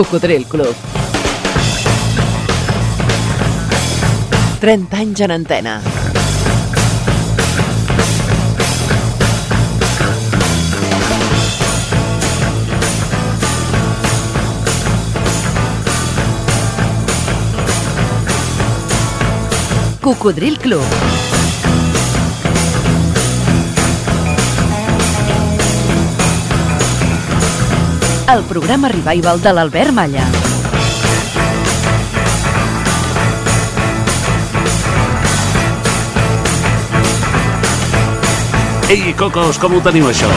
Cocodril Club. 30 anys en antena. Cocodril Club. El programa revival de l'Albert Malla. Ei, cocos, com ho teniu, això?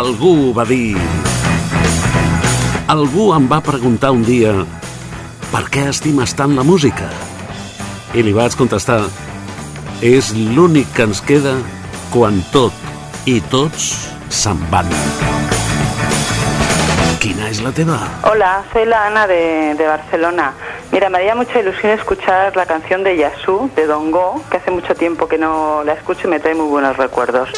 Algú va dir... Algú em va preguntar un dia per què estimes tant la música? I li vaig contestar és l'únic que ens queda quan tot i tots se'n van. Hola, soy la Ana de, Barcelona. Mira, me haría mucha ilusión escuchar la canción de Yasu, de Dongo, que hace mucho tiempo que no la escucho y me trae muy buenos recuerdos.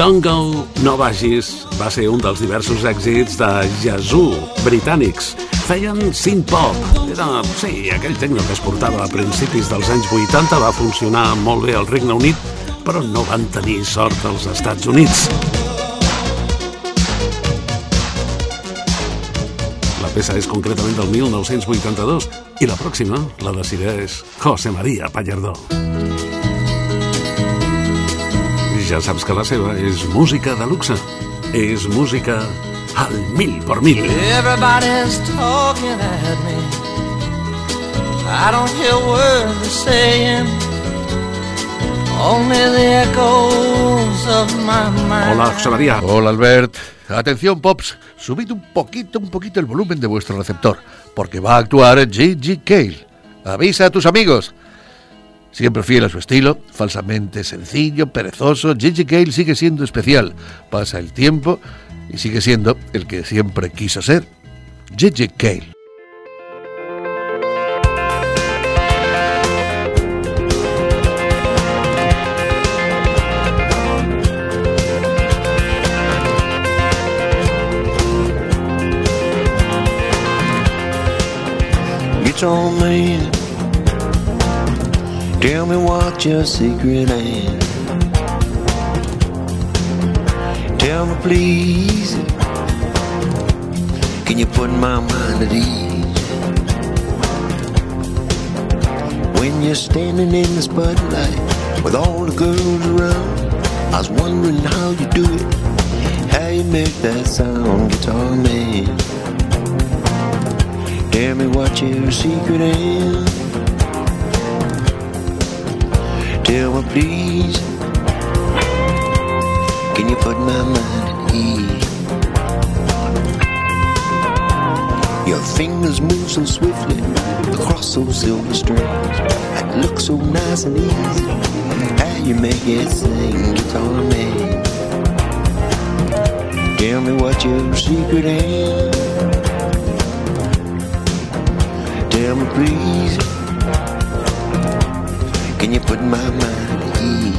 Don't Go, No Vagis va ser un dels diversos èxits de Yazoo, britànics. Feien synth-pop. Era, sí, aquell tecno que es portava a principis dels anys 80 va funcionar molt bé al Regne Unit, però no van tenir sort als Estats Units. La peça és concretament del 1982 i la pròxima la decideix José María Pallardó. Ja saps que la seva és música de luxe. És música al mil por mil. Everybody's talking at me. I don't hear words they're saying. Only the echoes of my mind. Hola, José María. Hola Albert. Atención Pops, subid un poquito, un poquito el volumen de vuestro receptor, porque va a actuar G.G. Cale. Avisa a tus amigos. Siempre fiel a su estilo, falsamente sencillo, perezoso, Gigi Cale sigue siendo especial. Pasa el tiempo y sigue siendo el que siempre quiso ser. Gigi Cale. Guitar man, tell me what your secret is. Tell me, please, can you put my mind at ease? When you're standing in the spotlight with all the girls around, I was wondering how you do it, how you make that sound, guitar man. Tell me what your secret is. Tell me, please, can you put my mind at ease? Your fingers move so swiftly across those silver strings. That look so nice and easy. How you make it sing, guitar man. Tell me what your secret is. Tell me please, can you put my mind at ease?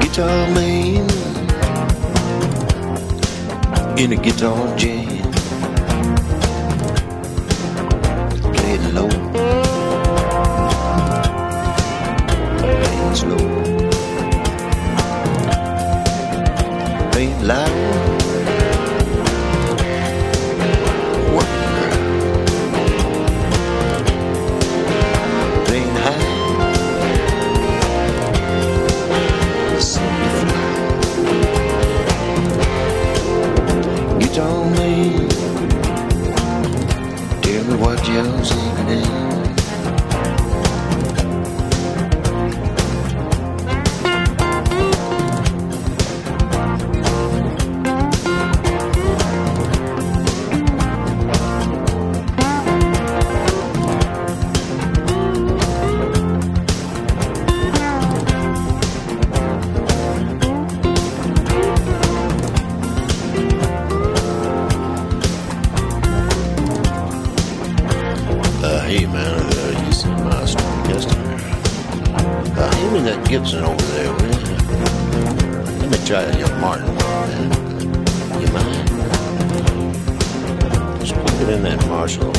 Guitar man in a guitar jam, man, tell me what you're singing. In that Marshall.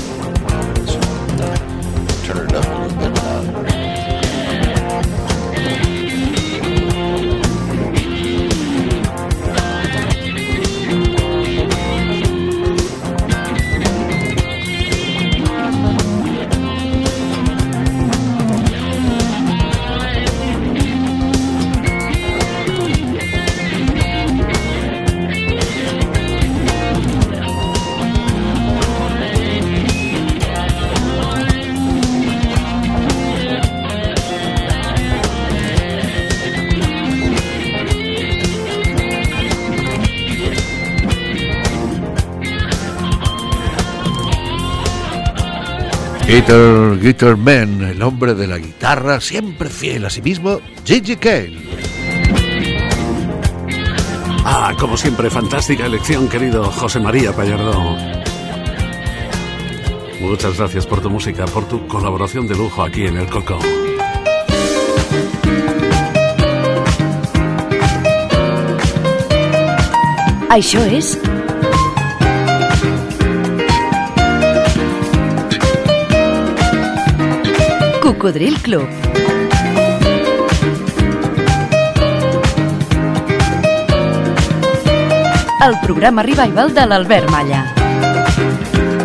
Guitar, Guitar Man, el hombre de la guitarra, siempre fiel a sí mismo, Gigi Cale. Ah, como siempre, fantástica elección, querido José María Pallardó. Muchas gracias por tu música, por tu colaboración de lujo aquí en El Coco. Això és... Cocodril Club. El programa revival de l'Albert Malla.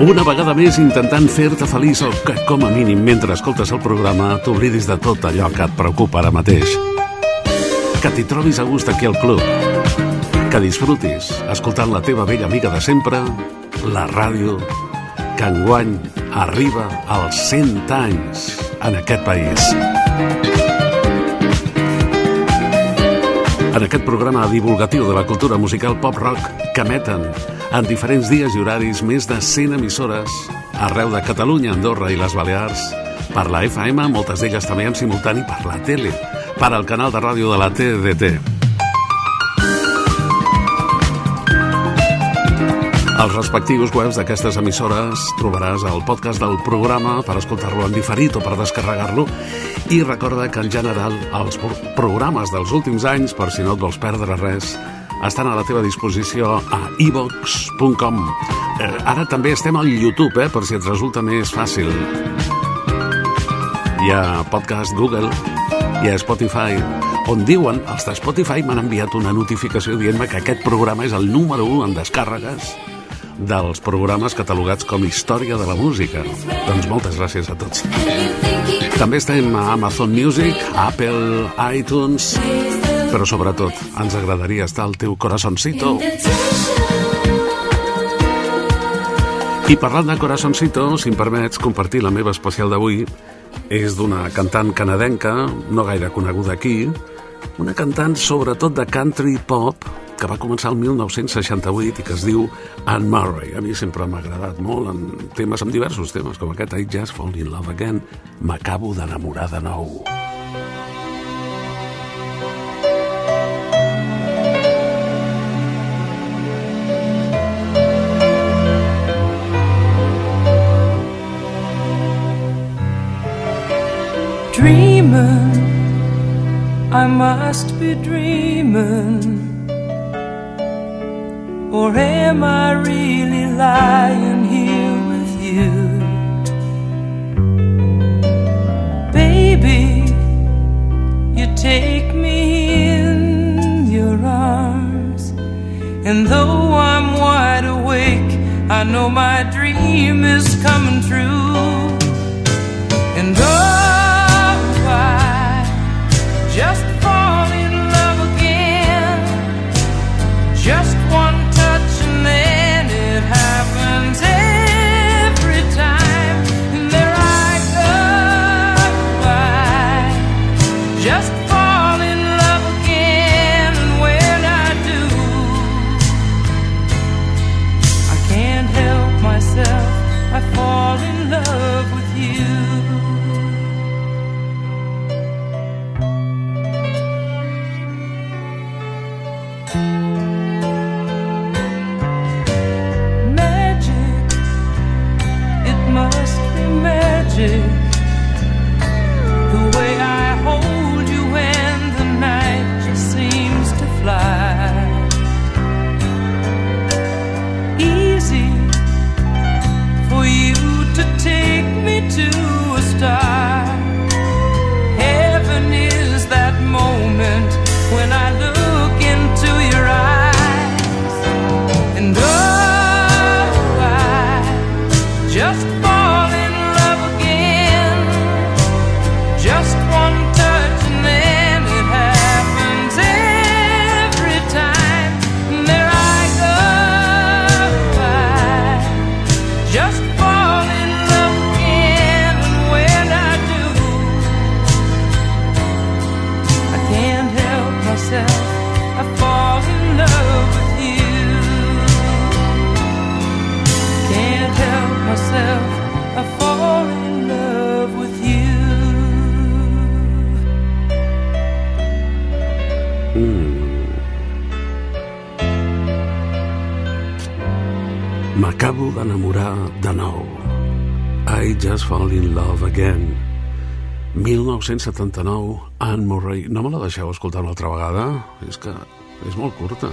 Una vegada més intentant fer-te feliç o que, com a mínim, mentre escoltes el programa, t'oblidis de tot allò que et preocupa ara mateix. Que t'hi trobis a gust aquí al club. Que disfrutis escoltant la teva vella amiga de sempre, la ràdio, que enguany arriba als 100 anys en aquest país. En aquest programa divulgatiu de la cultura musical pop-rock que emeten en diferents dies i horaris més de 100 emissores arreu de Catalunya, Andorra i les Balears, per la FM, moltes d'elles també en simultani per la tele, per al canal de ràdio de la TDT. Als respectius webs d'aquestes emissores trobaràs el podcast del programa per escoltar-lo en diferit o per descarregar-lo i recorda que en general els pro- programes dels últims anys, per si no et vols perdre res, estan a la teva disposició a ivox.com. Eh, ara també estem al YouTube, eh, per si et resulta més fàcil. Hi ha podcast Google, hi ha Spotify, on diuen, els de Spotify m'han enviat una notificació dient-me que aquest programa és el número 1 en descàrregues dels programes catalogats com Història de la Música. Doncs moltes gràcies a tots. També estem a Amazon Music, Apple, iTunes, però sobretot ens agradaria estar al teu corazoncito. I parlant de corazoncito, si em permets compartir la meva especial d'avui, és d'una cantant canadenca, no gaire coneguda aquí, una cantant sobretot de country pop, que va començar el 1968 i que es diu Anne Murray. A mi sempre m'ha agradat molt en temes, en diversos temes, com aquest I Just Fall in Love Again. M'acabo d'enamorar de nou. Dreaming, I must be dreaming. Or am I really lying here with you? Baby, you take me in your arms. And though I'm wide awake, I know my dream is coming true. M'acabo d'enamorar de nou. I just fall in love again. 1979, Anne Murray. No me la deixeu escoltar una altra vegada? És que és molt curta.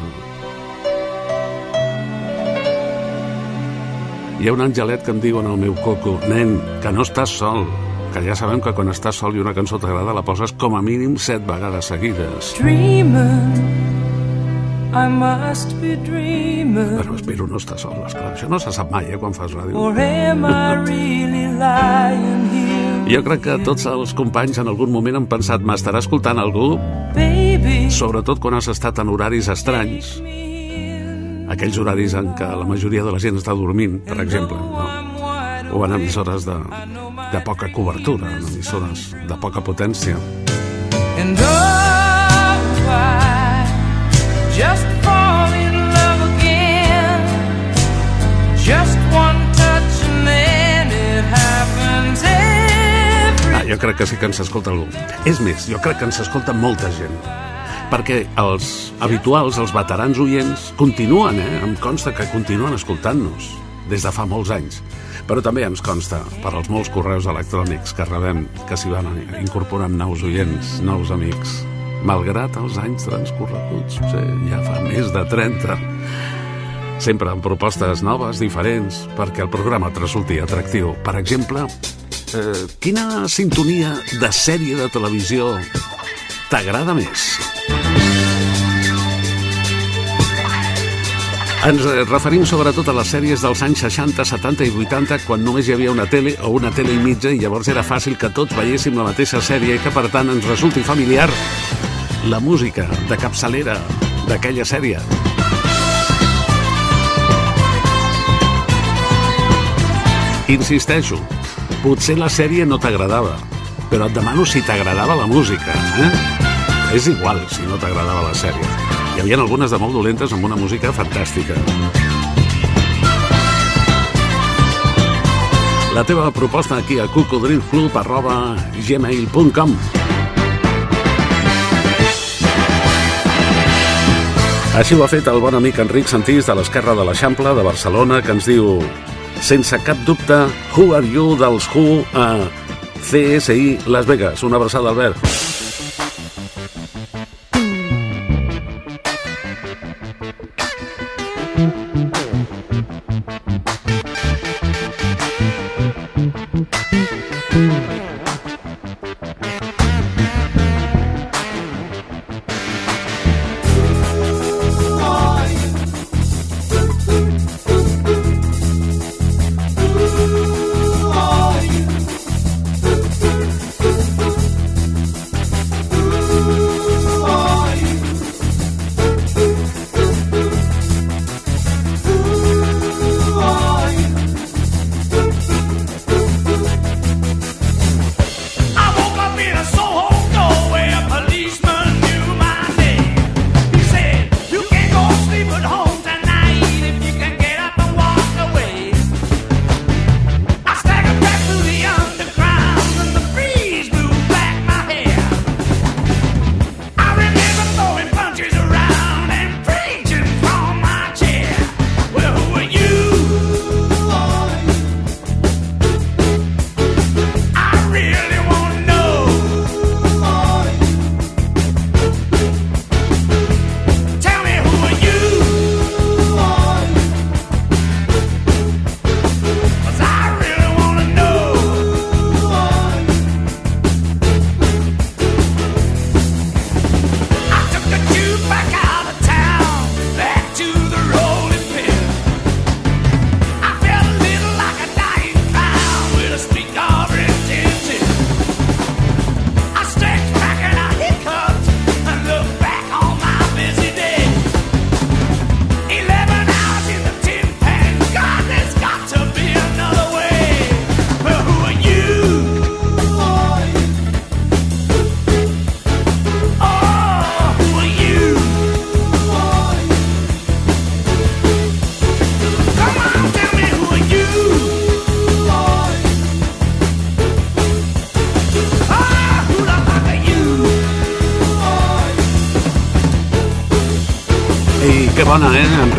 Hi ha un angelet que em diu en el meu coco, nen, que no estàs sol, que ja sabem que quan estàs sol i una cançó t'agrada la poses com a mínim set vegades seguides. Dreaming, I must be dreaming. Però espero no estar sol, esclar. Això no se sap mai, eh, quan fas ràdio. Or am I really lying here? Jo crec que tots els companys en algun moment han pensat m'estarà escoltant algú, Baby, sobretot quan has estat en horaris estranys, aquells horaris en què la majoria de la gent està dormint, per exemple, no? o en emissores de, de poca cobertura, en emissores de poca potència. and oh, just fall in love again. Just one touch and it happens every Ah, jo crec que sí que ens escolta algú. És més, jo crec que ens escolta molta gent. Perquè els habituals, els veterans oients, continuen, eh? Em consta que continuen escoltant-nos des de fa molts anys. Però també ens consta, per als molts correus electrònics que rebem, que s'hi van incorporant nous oients, nous amics. Malgrat els anys transcorreguts, sí, ja fa més de 30. Sempre amb propostes noves, diferents, perquè el programa et resulti atractiu. Per exemple, eh, quina sintonia de sèrie de televisió t'agrada més? Ens eh, referim sobretot a les sèries dels anys 60, 70 i 80, quan només hi havia una tele o una tele i mitja i llavors era fàcil que tots veiéssim la mateixa sèrie i que, per tant, ens resulti familiar la música de capçalera d'aquella sèrie. Insisteixo, potser la sèrie no t'agradava, però et demano si t'agradava la música. Eh? És igual si no t'agradava la sèrie. Hi havia algunes de molt dolentes amb una música fantàstica. La teva proposta aquí a cocodrilclub Així ho ha fet el bon amic Enric Santís de l'Esquerra de l'Eixample de Barcelona que ens diu sense cap dubte Who Are You dels Who a CSI Las Vegas. Una abraçada, Albert.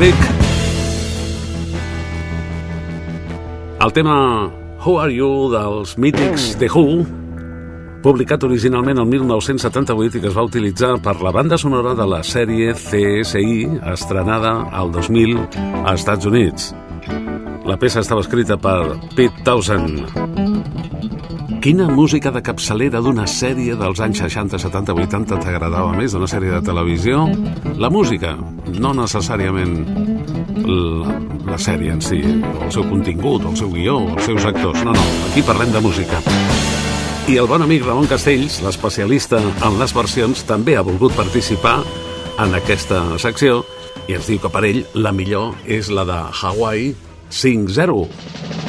Enric? El tema Who Are You dels mítics The Who, publicat originalment el 1978 i que es va utilitzar per la banda sonora de la sèrie CSI, estrenada al 2000 als Estats Units. La peça estava escrita per Pete Townsend. Quina música de capçalera d'una sèrie dels anys 60, 70, 80 t'agradava més d'una sèrie de televisió? La música, no necessàriament la, la sèrie en si, o el seu contingut, o el seu guió, els seus actors. No, no, aquí parlem de música. I el bon amic Ramon Castells, l'especialista en les versions, també ha volgut participar en aquesta secció i ens diu que per ell la millor és la de Hawaii 5-0.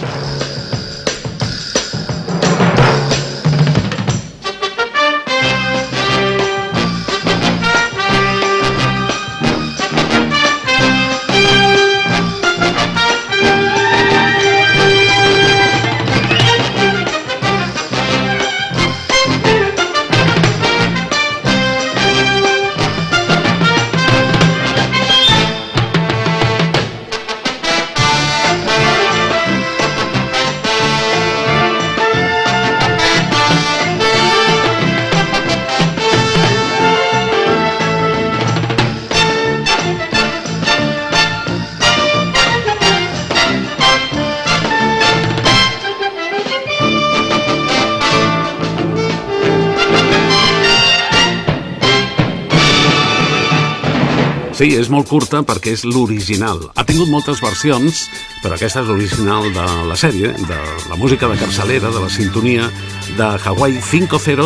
Sí, és molt curta perquè és l'original. Ha tingut moltes versions, però aquesta és l'original de la sèrie, de la música de capçalera, de la sintonia de Hawaii 5-0,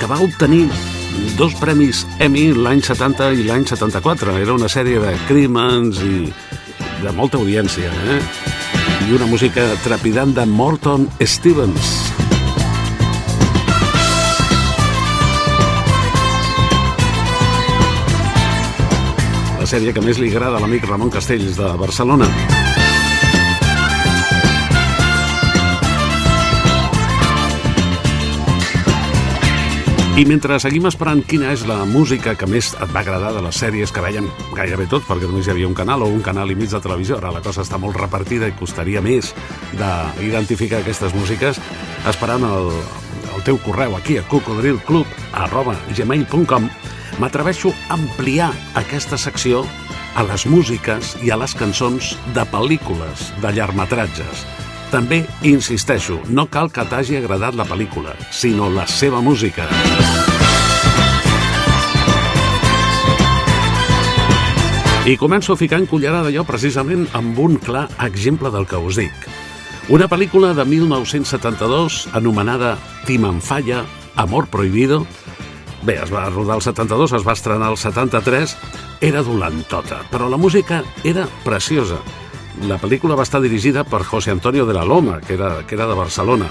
que va obtenir dos premis Emmy l'any 70 i l'any 74. Era una sèrie de crímens i de molta audiència, eh? I una música trepidant de Morton Stevens. Sèrie que més li agrada a l'amic Ramon Castells de Barcelona. I mentre seguim esperant quina és la música que més et va agradar de les sèries que veiem gairebé tot, perquè només hi havia un canal o un canal i mig de televisió, ara la cosa està molt repartida i costaria més d'identificar aquestes músiques, esperant el, el teu correu aquí a cocodrilclub arroba gmail.com m'atreveixo a ampliar aquesta secció a les músiques i a les cançons de pel·lícules, de llargmetratges. També insisteixo, no cal que t'hagi agradat la pel·lícula, sinó la seva música. I començo ficant cullerada jo precisament amb un clar exemple del que us dic. Una pel·lícula de 1972 anomenada Timanfaya, Amor Prohibido, Bé, es va rodar el 72, es va estrenar el 73, era dolentota, però la música era preciosa. La pel·lícula va estar dirigida per José Antonio de la Loma, que era, que era de Barcelona.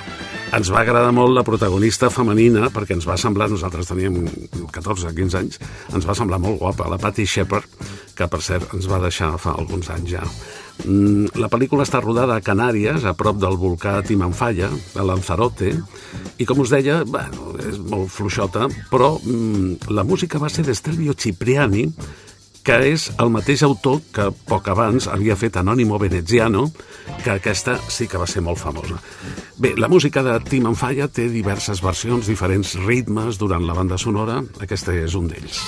Ens va agradar molt la protagonista femenina perquè ens va semblar, nosaltres teníem 14-15 anys, ens va semblar molt guapa, la Patty Shepard, que per cert ens va deixar fa alguns anys ja. Mm, La pel·lícula està rodada a Canàries, a prop del volcà Timanfaya, a Lanzarote, i com us deia, bueno, és molt fluixota, però mm, la música va ser d'Estelvio Cipriani, que és el mateix autor que poc abans havia fet Anònimo Veneziano, que aquesta sí que va ser molt famosa. Bé, la música de Tim Falla té diverses versions, diferents ritmes durant la banda sonora, aquesta és un d'ells.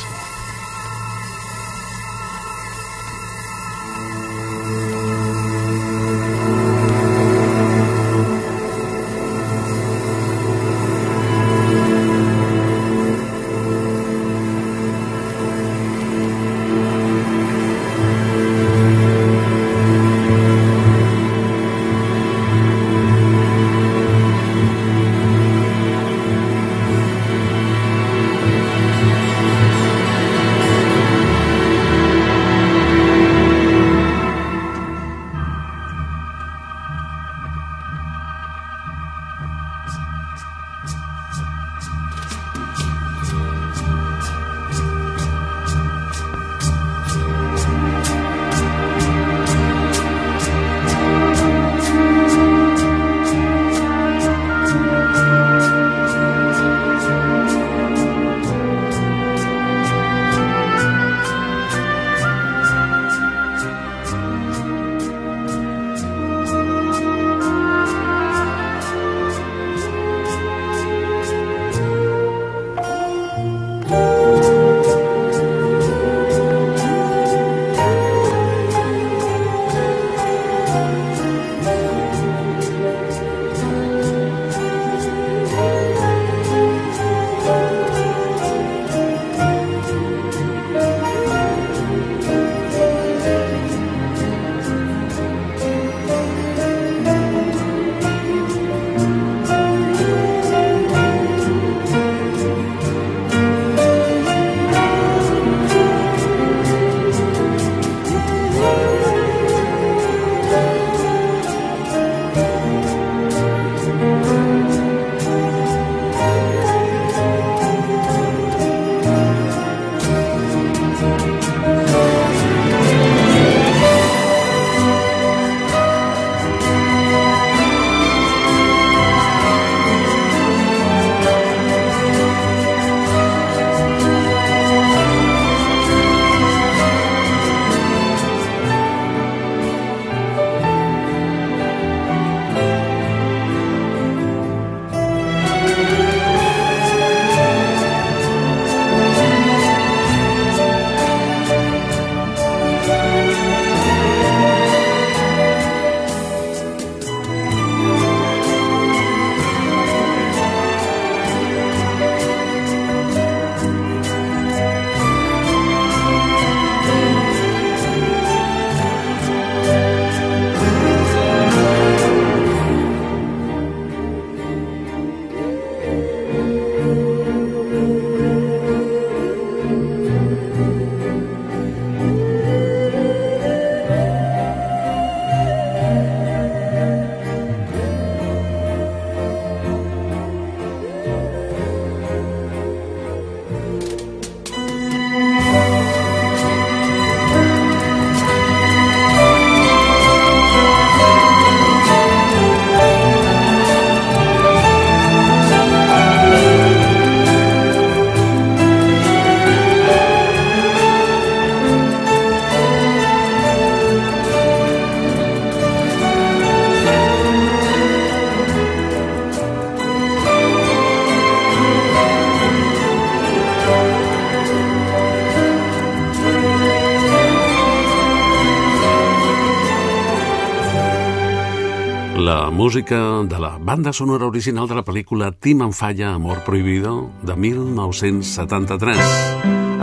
La música de la banda sonora original de la pel·lícula Tim en falla, Amor prohibido, de 1973.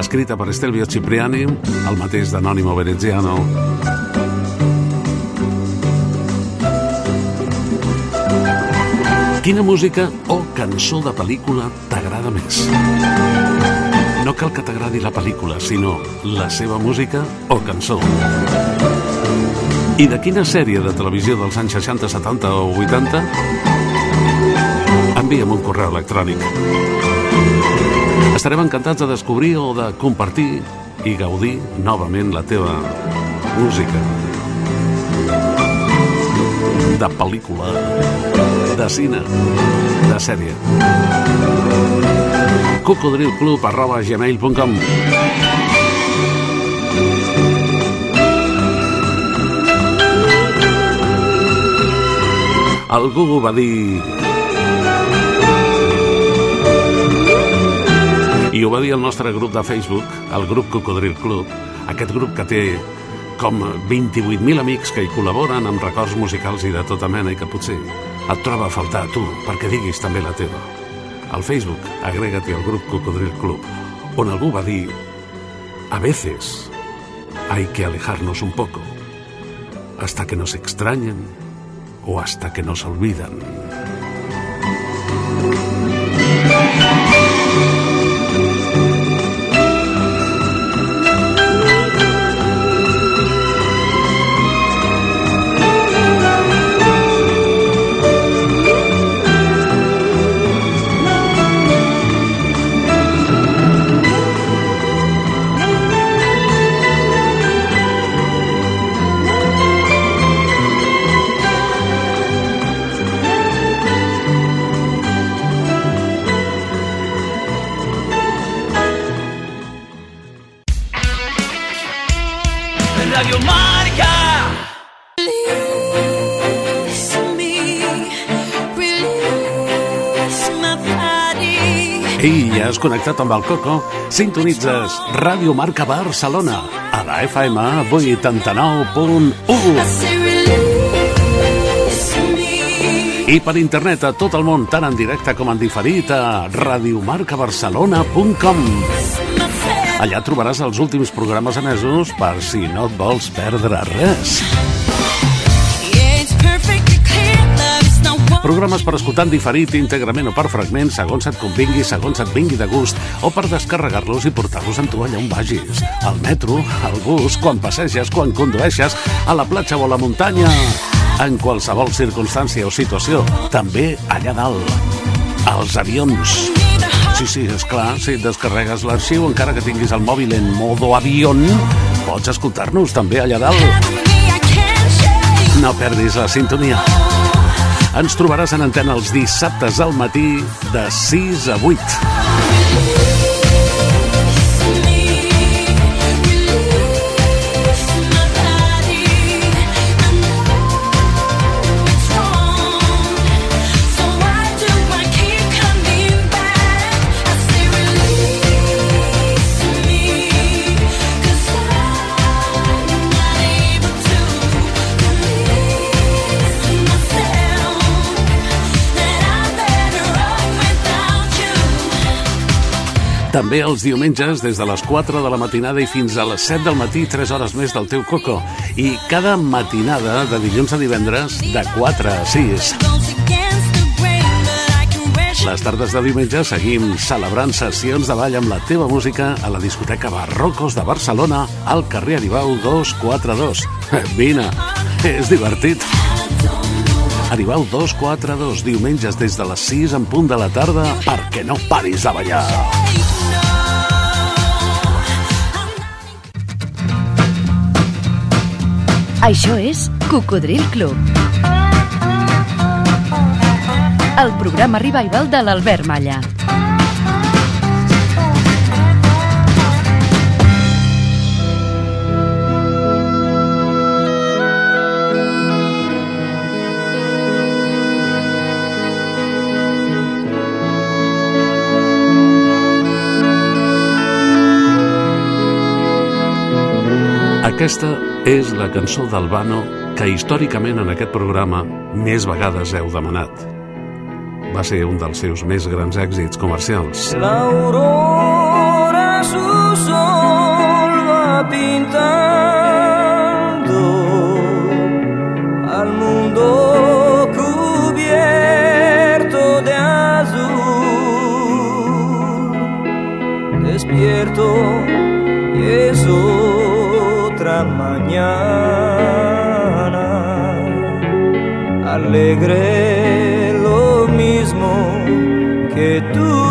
Escrita per Estelvio Cipriani, el mateix d'Anònimo Veneziano. Quina música o cançó de pel·lícula t'agrada més? No cal que t'agradi la pel·lícula, sinó la seva música o cançó. I de quina sèrie de televisió dels anys 60, 70 o 80? Envia'm un correu electrònic. Estarem encantats de descobrir o de compartir i gaudir novament la teva música. De pel·lícula, de cine, de sèrie. cocodrilclub arroba gmail.com Algú va dir... I ho va dir el nostre grup de Facebook, el grup Cocodril Club, aquest grup que té com 28.000 amics que hi col·laboren amb records musicals i de tota mena i que potser et troba a faltar a tu perquè diguis també la teva. Al Facebook, agrégate al grup Cocodril Club, on algú va dir a veces hay que alejarnos un poco hasta que nos extrañen o hasta que nos olvidan. Connectat amb el Coco? Sintonitzes Ràdio Marca Barcelona a la FM 89.1 i per internet a tot el món, tant en directe com en diferit a radiomarcabarcelona.com Allà trobaràs els últims programes emesos per si no et vols perdre res. Programes per escoltar en diferit, íntegrament o per fragments, segons et convingui, segons et vingui de gust, o per descarregar-los i portar-los amb tu allà on vagis. Al metro, al bus, quan passeges, quan condueixes, a la platja o a la muntanya. En qualsevol circumstància o situació, també allà dalt. Als avions. Sí, sí, és clar, si descarregues l'arxiu, encara que tinguis el mòbil en modo avión, pots escoltar-nos també allà dalt. No perdis la sintonia. Ens trobaràs en antena els dissabtes al matí de 6 a 8. També els diumenges, des de les 4 de la matinada i fins a les 7 del matí, 3 hores més del teu coco. I cada matinada, de dilluns a divendres, de 4 a 6. Les tardes de diumenge seguim celebrant sessions de ball amb la teva música a la discoteca Barrocos de Barcelona, al carrer Aribau 242. Vine, és divertit. Aribau 242, diumenges des de les 6 en punt de la tarda, perquè no paris de ballar. Això és Cocodril Club. El programa revival de l'Albert Malla. Aquesta és la cançó d'Albano que històricament en aquest programa més vegades heu demanat. Va ser un dels seus més grans èxits comercials. La aurora su sol va pintando al mundo cubierto de azul. Despierto mañana alegre lo mismo que tú.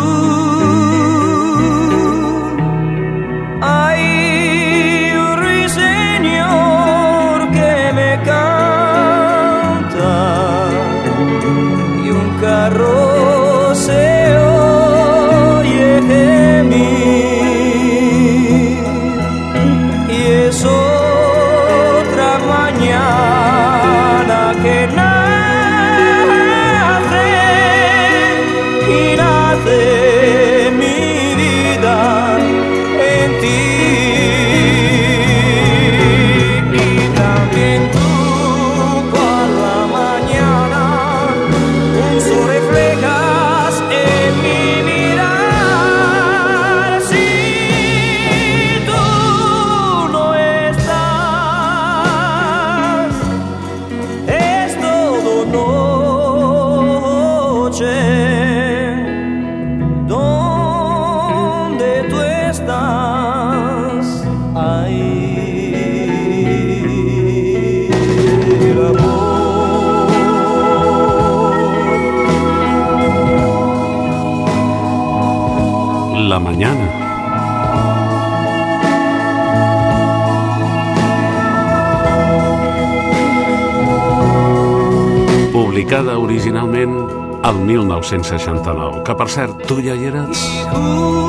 1969, que per cert, tu ja hi eres?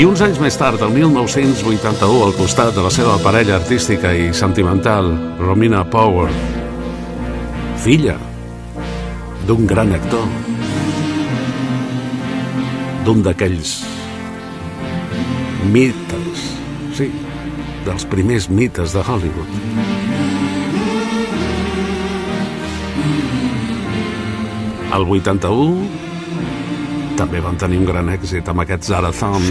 I uns anys més tard, el 1981, al costat de la seva parella artística i sentimental, Romina Power, filla d'un gran actor, d'un d'aquells mites, sí, dels primers mites de Hollywood. Al 81 també van tenir un gran èxit amb aquest. Sharazan,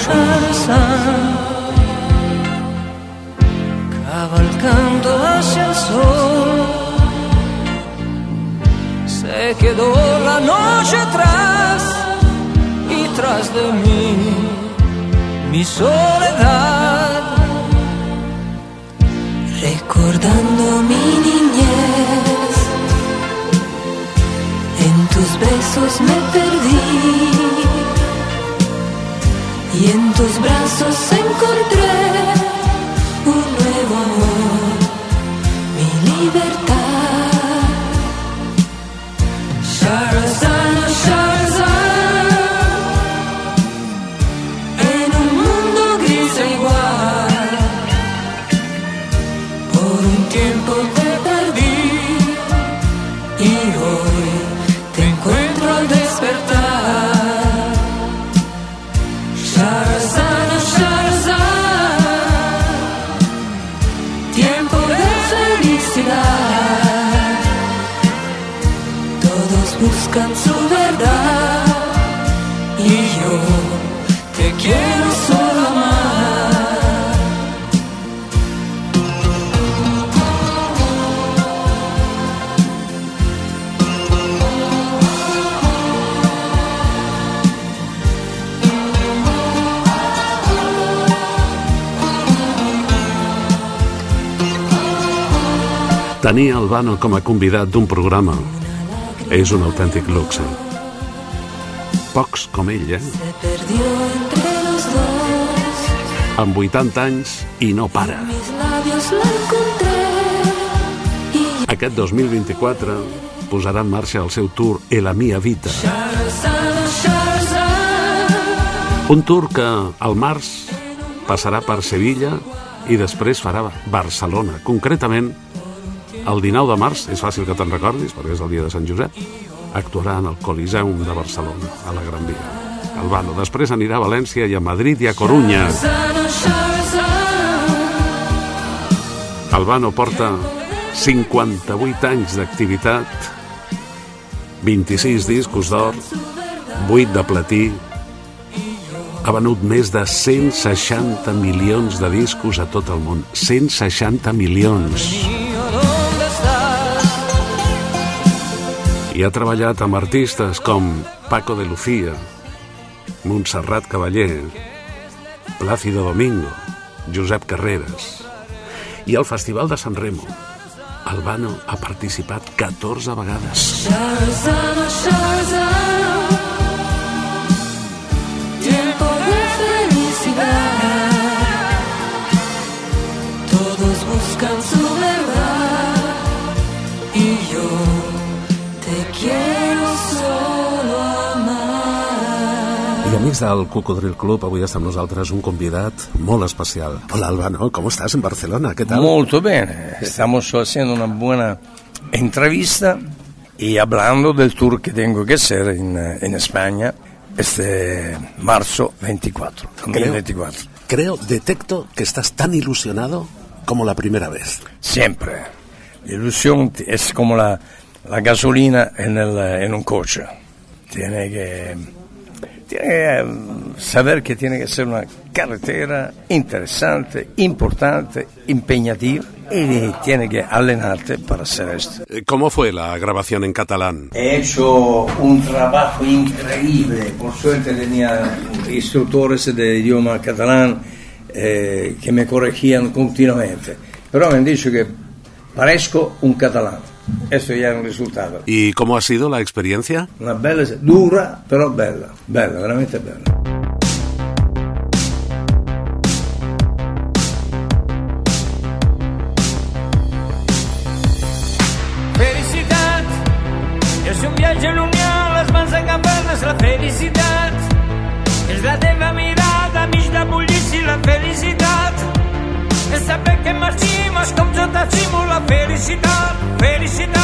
Sharazan, cabalgando hacia el sol, se quedó la noche atrás y tras de mí mi soledad, recordando mi niñez. Besos me perdí. Y en tus brazos encontré buscan su verdad y yo te quiero solo amar. Tenir Albano com a convidat d'un programa és un autèntic luxe. Pocs com ell, eh? Amb 80 anys i no para. Aquest 2024 posarà en marxa el seu tour E la mia vita. Un tour que al març passarà per Sevilla i després farà Barcelona. Concretament, el 19 de març, és fàcil que te'n recordis perquè és el dia de Sant Josep, actuarà en el Coliseum de Barcelona, a la Gran Via. Albano. Després anirà a València i a Madrid i a Corunya. Albano porta 58 anys d'activitat, 26 discos d'or, 8 de platí, ha venut més de 160 milions de discos a tot el món. 160 milions. Ha treballat amb artistes com Paco de Lucía, Montserrat Cavaller, Plácido Domingo, Josep Carreras. I al Festival de San Remo, Albano ha participat 14 vegades. Sharzan, Sharzan. Amics del Cocodril Club, avui està amb nosaltres un convidat molt especial. Hola Albano, ¿cómo estás en Barcelona? ¿Qué tal? Molto bene, estamos haciendo una buena entrevista y hablando del tour que tengo que hacer en, eh, en España este marzo 24, 2024. Creo, detecto que estás tan ilusionado como la primera vez. Siempre. La ilusión es como la, la gasolina en, el, eh, en un coche. Tiene que, tiene que eh, saber que tiene que ser una carretera interesante, importante, impegnativa y tiene que allenarte para hacer esto. Eh, ¿Cómo fue la grabación en catalán? He hecho un trabajo increíble. Por suerte tenía instructores de idioma catalán eh, que me corregían continuamente. Pero me han dicho que parezco un catalán. Eso ya es un resultado. ¿Y cómo ha sido la experiencia? Una bella, dura, però bella. Bella, veramente bella. Felicitat és un viatge en unió, les mans agafades, la felicitat és la teva mirada, mig de bullici, la felicitat és saber que marxim, és com jo t'estimo, la felicitat, Felicidade.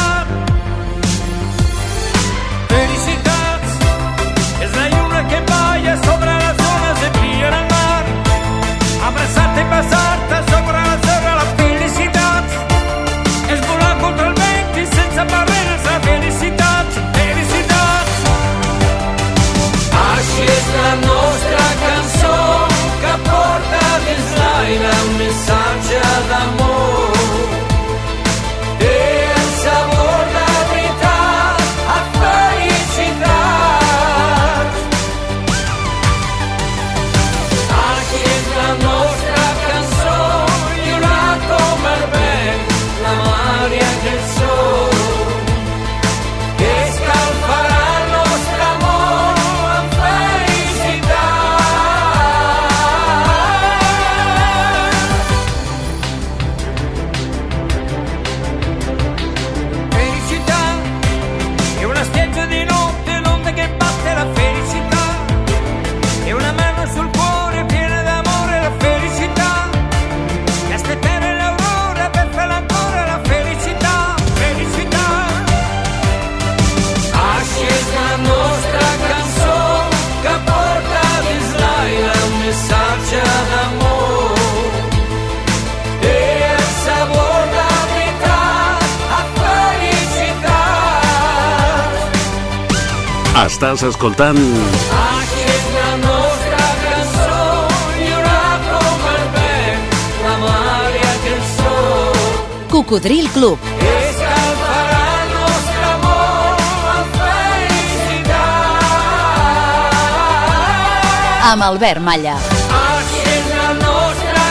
Estàs escoltant la nostra una la maria sole Cocodril Club. che scalfarà il nostro amore a felicità. Amb Albert Malla. La nostra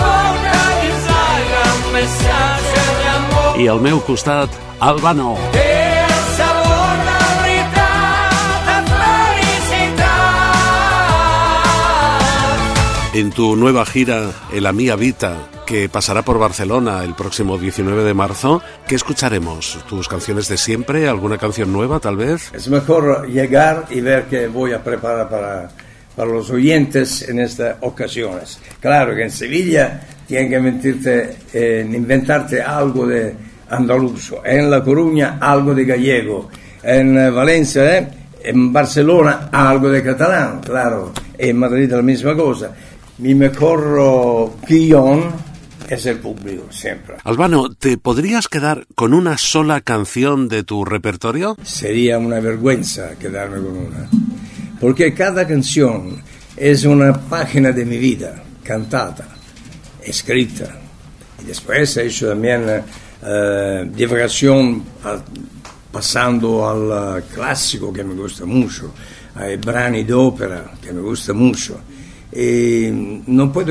porta l'insaglia un messaggio di amore i al meu costat, Albano. e En tu nueva gira, El Mía Vita, que pasará por Barcelona el próximo 19 de marzo, ¿qué escucharemos? ¿Tus canciones de siempre? ¿Alguna canción nueva, tal vez? Es mejor llegar y ver qué voy a preparar para, para los oyentes en estas ocasiones. Claro que en Sevilla tienen que mentirte, eh, inventarte algo de andaluzo, en La Coruña algo de gallego, en eh, Valencia, eh, en Barcelona algo de catalán, claro, en Madrid la misma cosa. Mi mejor oh, guion es el público, siempre. Albano, ¿te podrías quedar con una sola canción de tu repertorio? Sería una vergüenza quedarme con una. Porque cada canción es una página de mi vida, cantada, escrita. Y después he hecho también eh, divagación a- pasando al eh, clásico que me gusta mucho, ai brani d'opera que me gusta mucho. e non puoi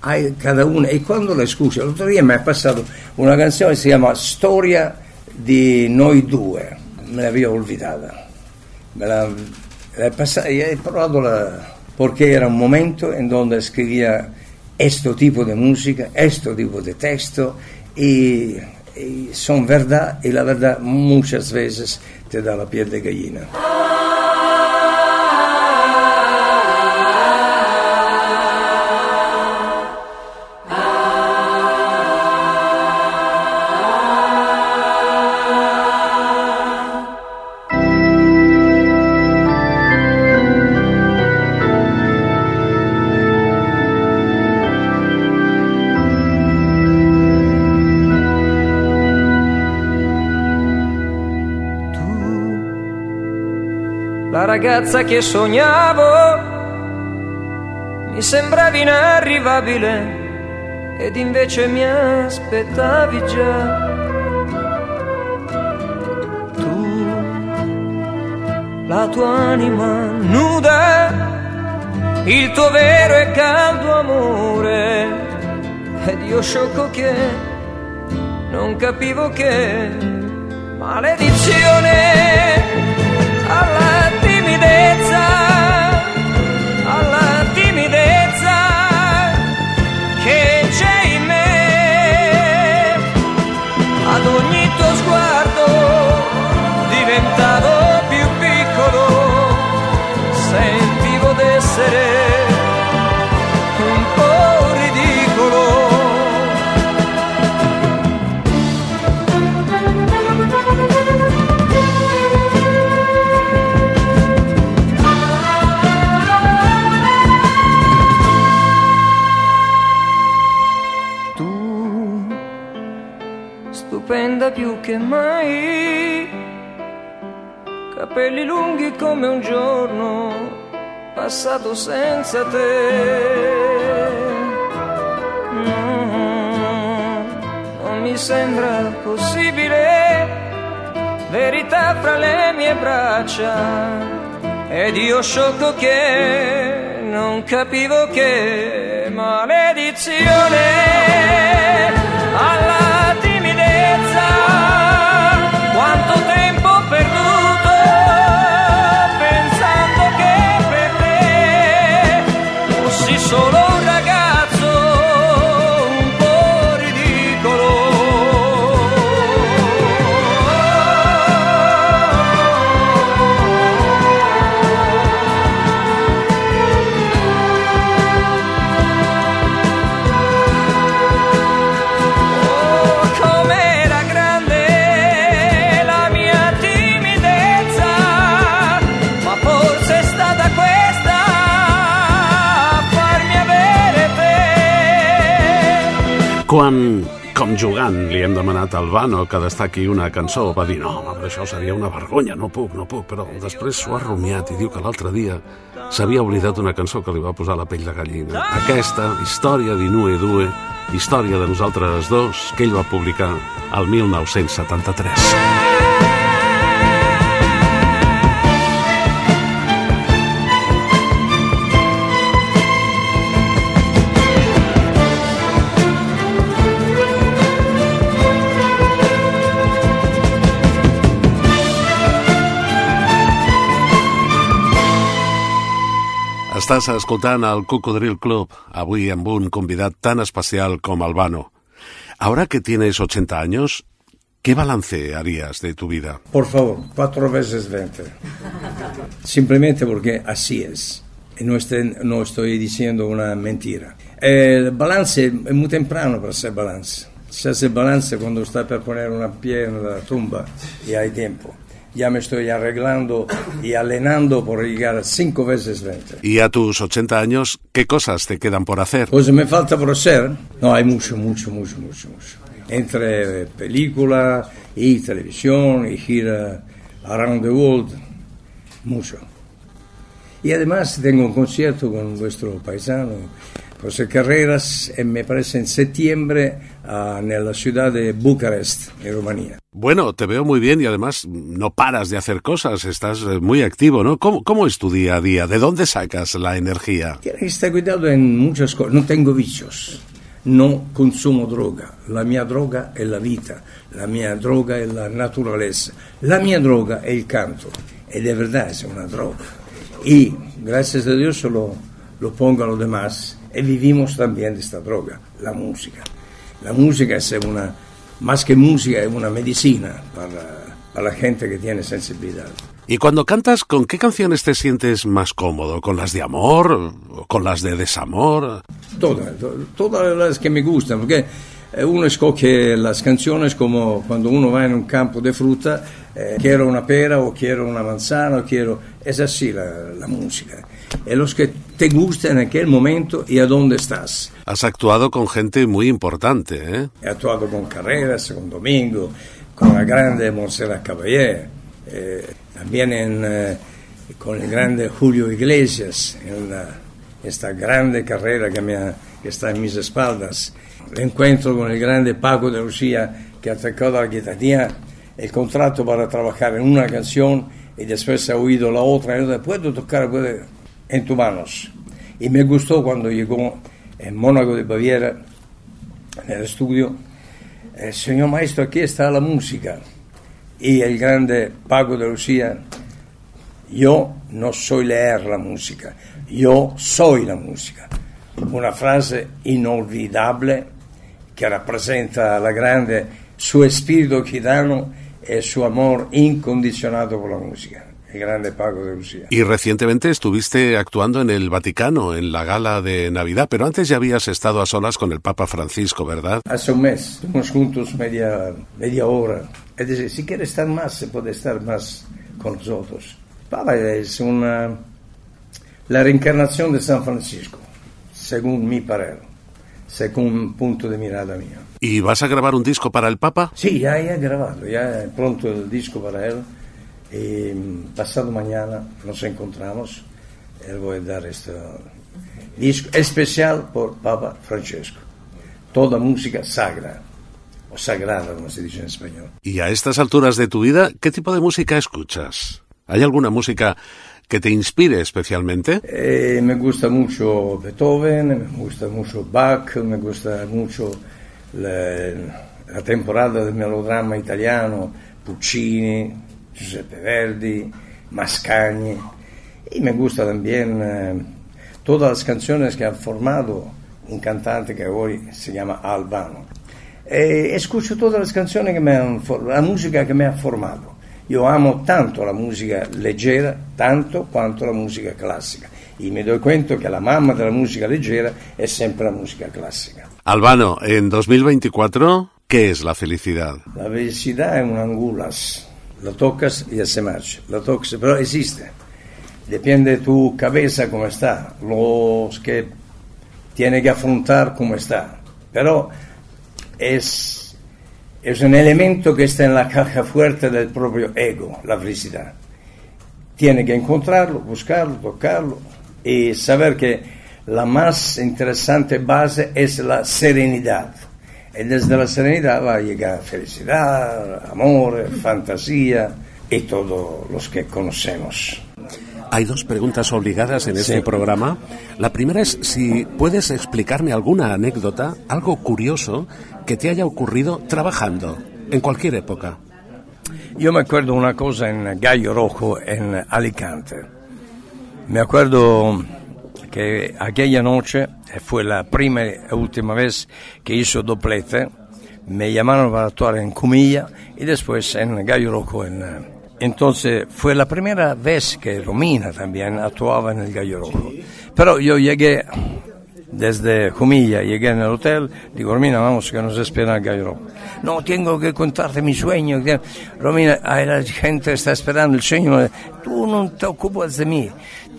a cada una. E quando la scusa l'altro dia mi è passato una canzone che si chiama Storia di noi due. Me l'avevo olvidata me la, la passata, e provato la, perché era un momento in cui scrivia questo tipo di musica questo tipo di testo e, e sono verità e la verità muchas veces te dà la piel de gallina. Ragazza che sognavo, mi sembravi inarrivabile ed invece mi aspettavi già. Tu, la tua anima nuda, il tuo vero e caldo amore, ed io sciocco che non capivo che maledizione It's più che mai, capelli lunghi come un giorno passato senza te. No, non mi sembra possibile, verità fra le mie braccia, ed io sciocco che non capivo che maledizione Quan Com jugant, li hem demanat al Vano que destaqui una cançó. Va dir, no, home, això seria una vergonya, no puc, no puc. Però després s'ho ha rumiat i diu que l'altre dia s'havia oblidat una cançó que li va posar la pell de gallina. Aquesta, història d'Inue Due, història de nosaltres dos, que ell va publicar al 1973. Estàs escoltant el Cocodril Club, avui amb un convidat tan especial com Albano. Ahora que tienes 80 años, ¿qué balance harías de tu vida? Por favor, cuatro veces 20. Simplemente porque así es. No, estoy, no estoy diciendo una mentira. El balance es muy temprano para hacer balance. Se hace balance cuando está para poner una pie en la tumba y hay tiempo. Ya me estoy arreglando y alenando por llegar a cinco veces 20. Y a tus 80 años, ¿qué cosas te quedan por hacer? Pues me falta por hacer. No, hay mucho, mucho, mucho, mucho, mucho. Entre película y televisión y gira around the world, mucho. Y además tengo un concierto con vuestro paisano, José Carreras, e me parece en septiembre ah, nella ciudad de Bucarest, en Rumanía. Bueno, te veo muy bien y además no paras de hacer cosas, estás eh, muy activo, ¿no? ¿Cómo, cómo es tu día a día? ¿De dónde sacas la energía? Tiene que estar cuidado en muchas cosas. No tengo vicios, no consumo droga. La mia droga è la vita, la mia droga è la naturaleza, la mia droga è il canto. Ed è verdad, es una droga. Y gracias a Dios lo, lo pongo a los demás y vivimos también de esta droga, la música. La música es una, más que música, es una medicina para, para la gente que tiene sensibilidad. Y cuando cantas, ¿con qué canciones te sientes más cómodo? ¿Con las de amor? ¿O ¿Con las de desamor? Todas, to- todas las que me gustan, porque eh, uno escoge las canciones como cuando uno va en un campo de fruta, eh, quiero una pera o quiero una manzana, o quiero... Es así la, la música. Es los que te gustan en aquel momento y a dónde estás. Has actuado con gente muy importante, ¿eh? He actuado con Carreras, con Domingo, con la grande Montserrat Caballé, eh, también en, eh, con el grande Julio Iglesias, en la- esta grande carrera que, me ha- que está en mis espaldas. El encuentro con el grande Paco de Lucía, que ha tocado la guitarra, el contrato para trabajar en una canción y después ha oído la otra, y dice, puedo tocar puede- en tus manos. Y me gustó cuando llegó en Mónaco de Baviera, en el estudio, eh, señor maestro, aquí está la música. Y el grande Paco de Lucía, yo no soy leer la música, yo soy la música. Una frase inolvidable che rappresenta la grande suo spirito gitano e suo amor incondizionato por la musica. El grande Paco de Lucía. Y recientemente estuviste actuando en el Vaticano, en la gala de Navidad, pero antes ya habías estado a solas con el Papa Francisco, ¿verdad? Hace un mes, estuvimos juntos media, media hora. Es decir, si quiere estar más, se puede estar más con nosotros. Papa es una, la reencarnación de San Francisco, según mi parer, según un punto de mirada mío. ¿Y vas a grabar un disco para el Papa? Sí, ya he grabado, ya pronto el disco para él. Y mm, pasado mañana nos encontramos. Él voy a dar este disco especial por Papa Francesco. Toda música sagra, o sagrada, como se dice en español. Y a estas alturas de tu vida, ¿qué tipo de música escuchas? ¿Hay alguna música que te inspire especialmente? Eh, me gusta mucho Beethoven, me gusta mucho Bach, me gusta mucho la, la temporada del melodrama italiano, Puccini, Giuseppe Verdi, Mascagni. Y me gusta también eh, todas las canciones que ha formado un cantante que hoy se llama Albano. Eh, escucho todas las canciones que me han, la música que me ha formado. Io amo tanto la musica leggera, tanto quanto la musica classica. E mi doy cuenta che la mamma della musica leggera è sempre la musica classica. Albano, en 2024, ¿qué es la felicidad? La felicidad è un angulas, la tocas y se marcha, la tocas, pero existe. Depende de tu cabeza cómo está, los que tiene que afrontar cómo está. Pero es, es un elemento que está en la caja fuerte del propio ego, la felicidad. Tiene que encontrarlo, buscarlo, tocarlo y saber que la más interesante base es la serenidad. Y desde la serenidad va a llegar felicidad, amor, fantasía y todos los que conocemos. Hay dos preguntas obligadas en este Sí. programa. La primera es si puedes explicarme alguna anécdota, algo curioso que te haya ocurrido trabajando en cualquier época. Yo me acuerdo una cosa en Gallo Rojo, en Alicante. Me acuerdo que aquella noche fue la prima y última vez que hizo doblete. Me llamaron para actuar en Comilla y después en Gallo. En, eh, entonces fue la primera vez que Romina también actuaba en el Gallo Rojo. Pero yo llegué desde Comilla, llegué en el hotel, digo, Romina, vamos, que nos espera el Gallo. No, tengo que contarte mi sueño. Romina, la gente está esperando el sueño. Tú no te ocupas de mí.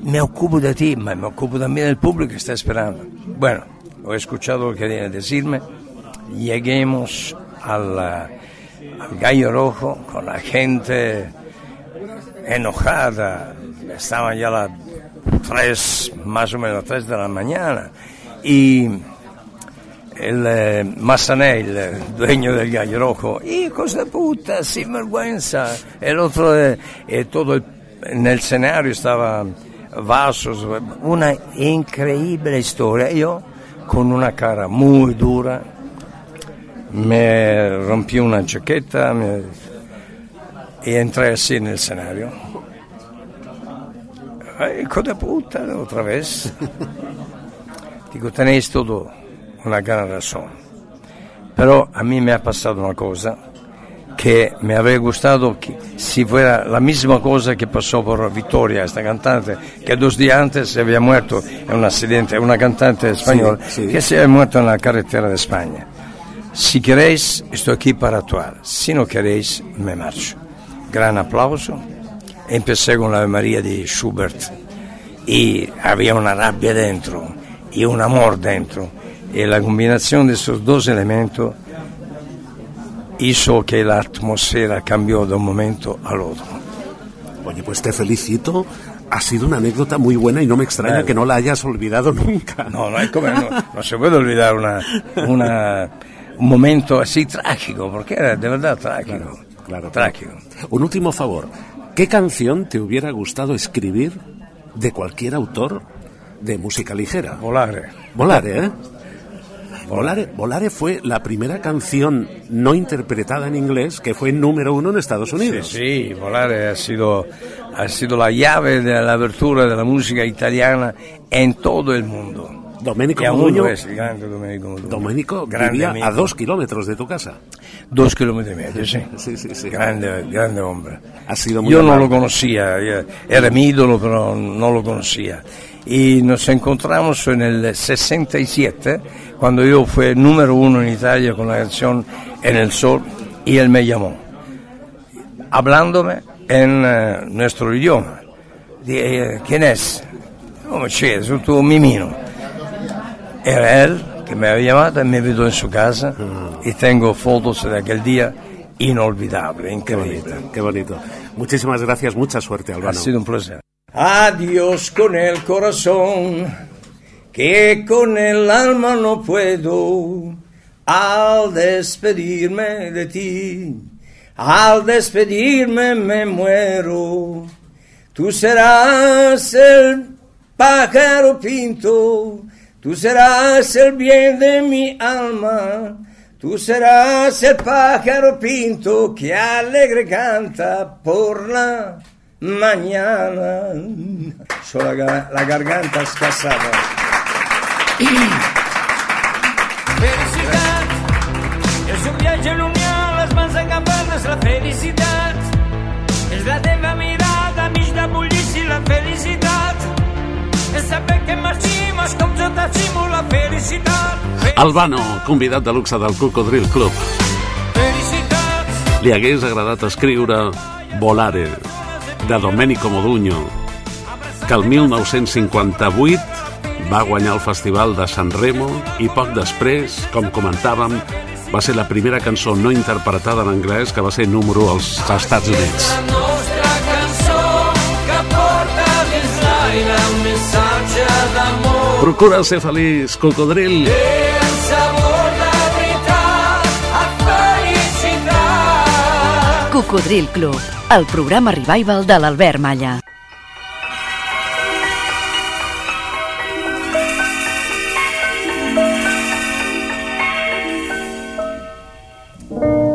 Me ocupo de ti, me ocupo también del público que está esperando. Bueno, he escuchado lo que quería decirme. Lleguemos al, eh, al Gallo Rojo con la gente enojada. Estaban ya las tres, más o menos tres de la mañana. Y el eh, eh, dueño del Gallo Rojo, hijos de puta, sin vergüenza. El otro, eh, eh, todo en el escenario estaba Vassos, una incredibile storia. Io con una cara molto dura mi rompì una giacchetta mi... e entrai così nel scenario. Ecco coda puttana, otra vez. Dico, tenéis tutto una gran ragione. Però a me mi è passata una cosa que me habría gustado que si fuera la misma cosa que pasó por Victoria, esta cantante, que dos días antes se había muerto en un accidente, una cantante española, Sí, sí. que se había muerto en la carretera de España. Si queréis, estoy aquí para actuar. Si no queréis, me marcho. Gran aplauso. Empecé con la Ave María de Schubert y había una rabia dentro y un amor dentro. Y la combinación de esos dos elementos hizo que la atmósfera cambió de un momento al otro. Oye, pues te felicito. Ha sido una anécdota muy buena y no me extraña Claro. que no la hayas olvidado nunca. No, no, hay como- no, no se puede olvidar una, una- un momento así trágico, porque era de verdad trágico. Claro, trágico. Un último favor. ¿Qué canción te hubiera gustado escribir de cualquier autor de música ligera? Volare. Volare, ¿eh? Volare, Volare fue la primera canción no interpretada en inglés que fue número uno en Estados Sí, Unidos. sí, Volare ha sido, ha sido la llave de la apertura de la música italiana en todo el mundo. Domenico lo es, el grande Domenico Modugno. Domenico Grande vivía amigo. a dos kilómetros de tu casa. Dos kilómetros y medio, sí. Sí, sí, sí. Grande, grande hombre. Ha sido muy Yo no amable. lo conocía, era mi ídolo, pero no lo conocía. Y nos encontramos en el 67, cuando yo fui número uno en Italia con la canción En el Sol, y él me llamó, hablándome en eh, nuestro idioma. Dije, ¿quién es? ¿Cómo c'è? Soy tu mimino. Era él que me había llamado y me invitó en su casa y tengo fotos de aquel día inolvidable, Qué increíble. bonito, qué bonito. Muchísimas gracias, mucha suerte, Ha Albano. sido un placer. Adiós con el corazón, que con el alma no puedo. Al despedirme de ti, al despedirme me muero. Tú serás el pájaro pinto, tú serás el bien de mi alma. Tú serás el pájaro pinto que alegre canta por la mañana. Soy la, la garganta escasada. Felicidad és un viatge lunyà, les mans encampades, la felicitat és la teva mirada, mig de bullici, la felicitat és saber que marxim, és com jo t'estimo, la felicitat. Albano, convidat de luxe del Cocodril Club. Felicitat, Li hagués agradat escriure Volare, de Domenico Modugno, que el 1958 va guanyar el Festival de San Remo i poc després, com comentàvem, va ser la primera cançó no interpretada en anglès que va ser número als Estats Units. La nostra cançó que porta dins l'aire un missatge d'amor Procura ser feliç, cocodril. i Cocodril Club, el programa revival de l'Albert Malla.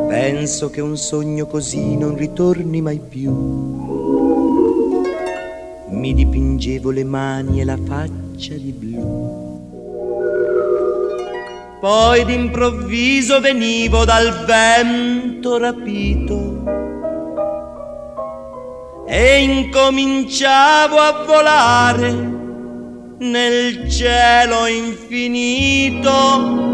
Penso che un sogno così non ritorni mai più. Mi dipingevo le mani e la faccia di blu. Poi d'improvviso venivo dal vento rapito e incominciavo a volare nel cielo infinito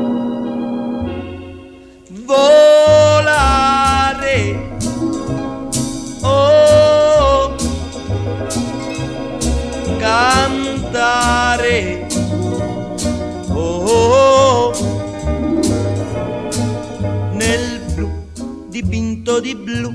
volare. Oh, cantare. Oh, nel blu dipinto di blu,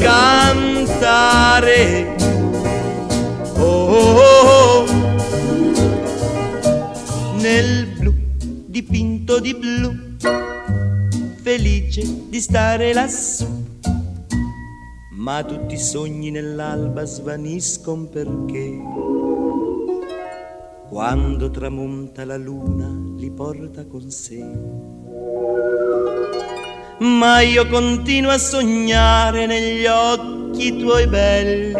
Cantare. Oh, nel blu dipinto di blu, felice di stare lassù. Ma tutti i sogni nell'alba svaniscono perché quando tramonta la luna li porta con sé. Ma io continuo a sognare negli occhi tuoi belli,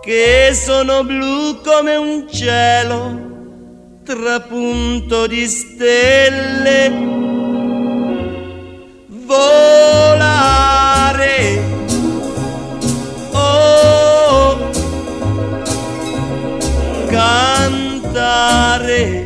che sono blu come un cielo trapunto di stelle. Volare. Oh cantare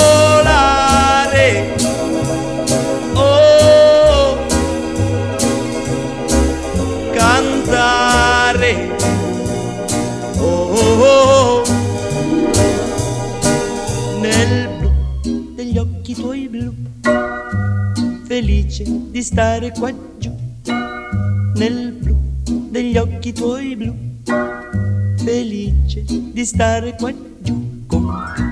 felice di stare qua giù, nel blu degli occhi tuoi blu, felice di stare qua giù con te.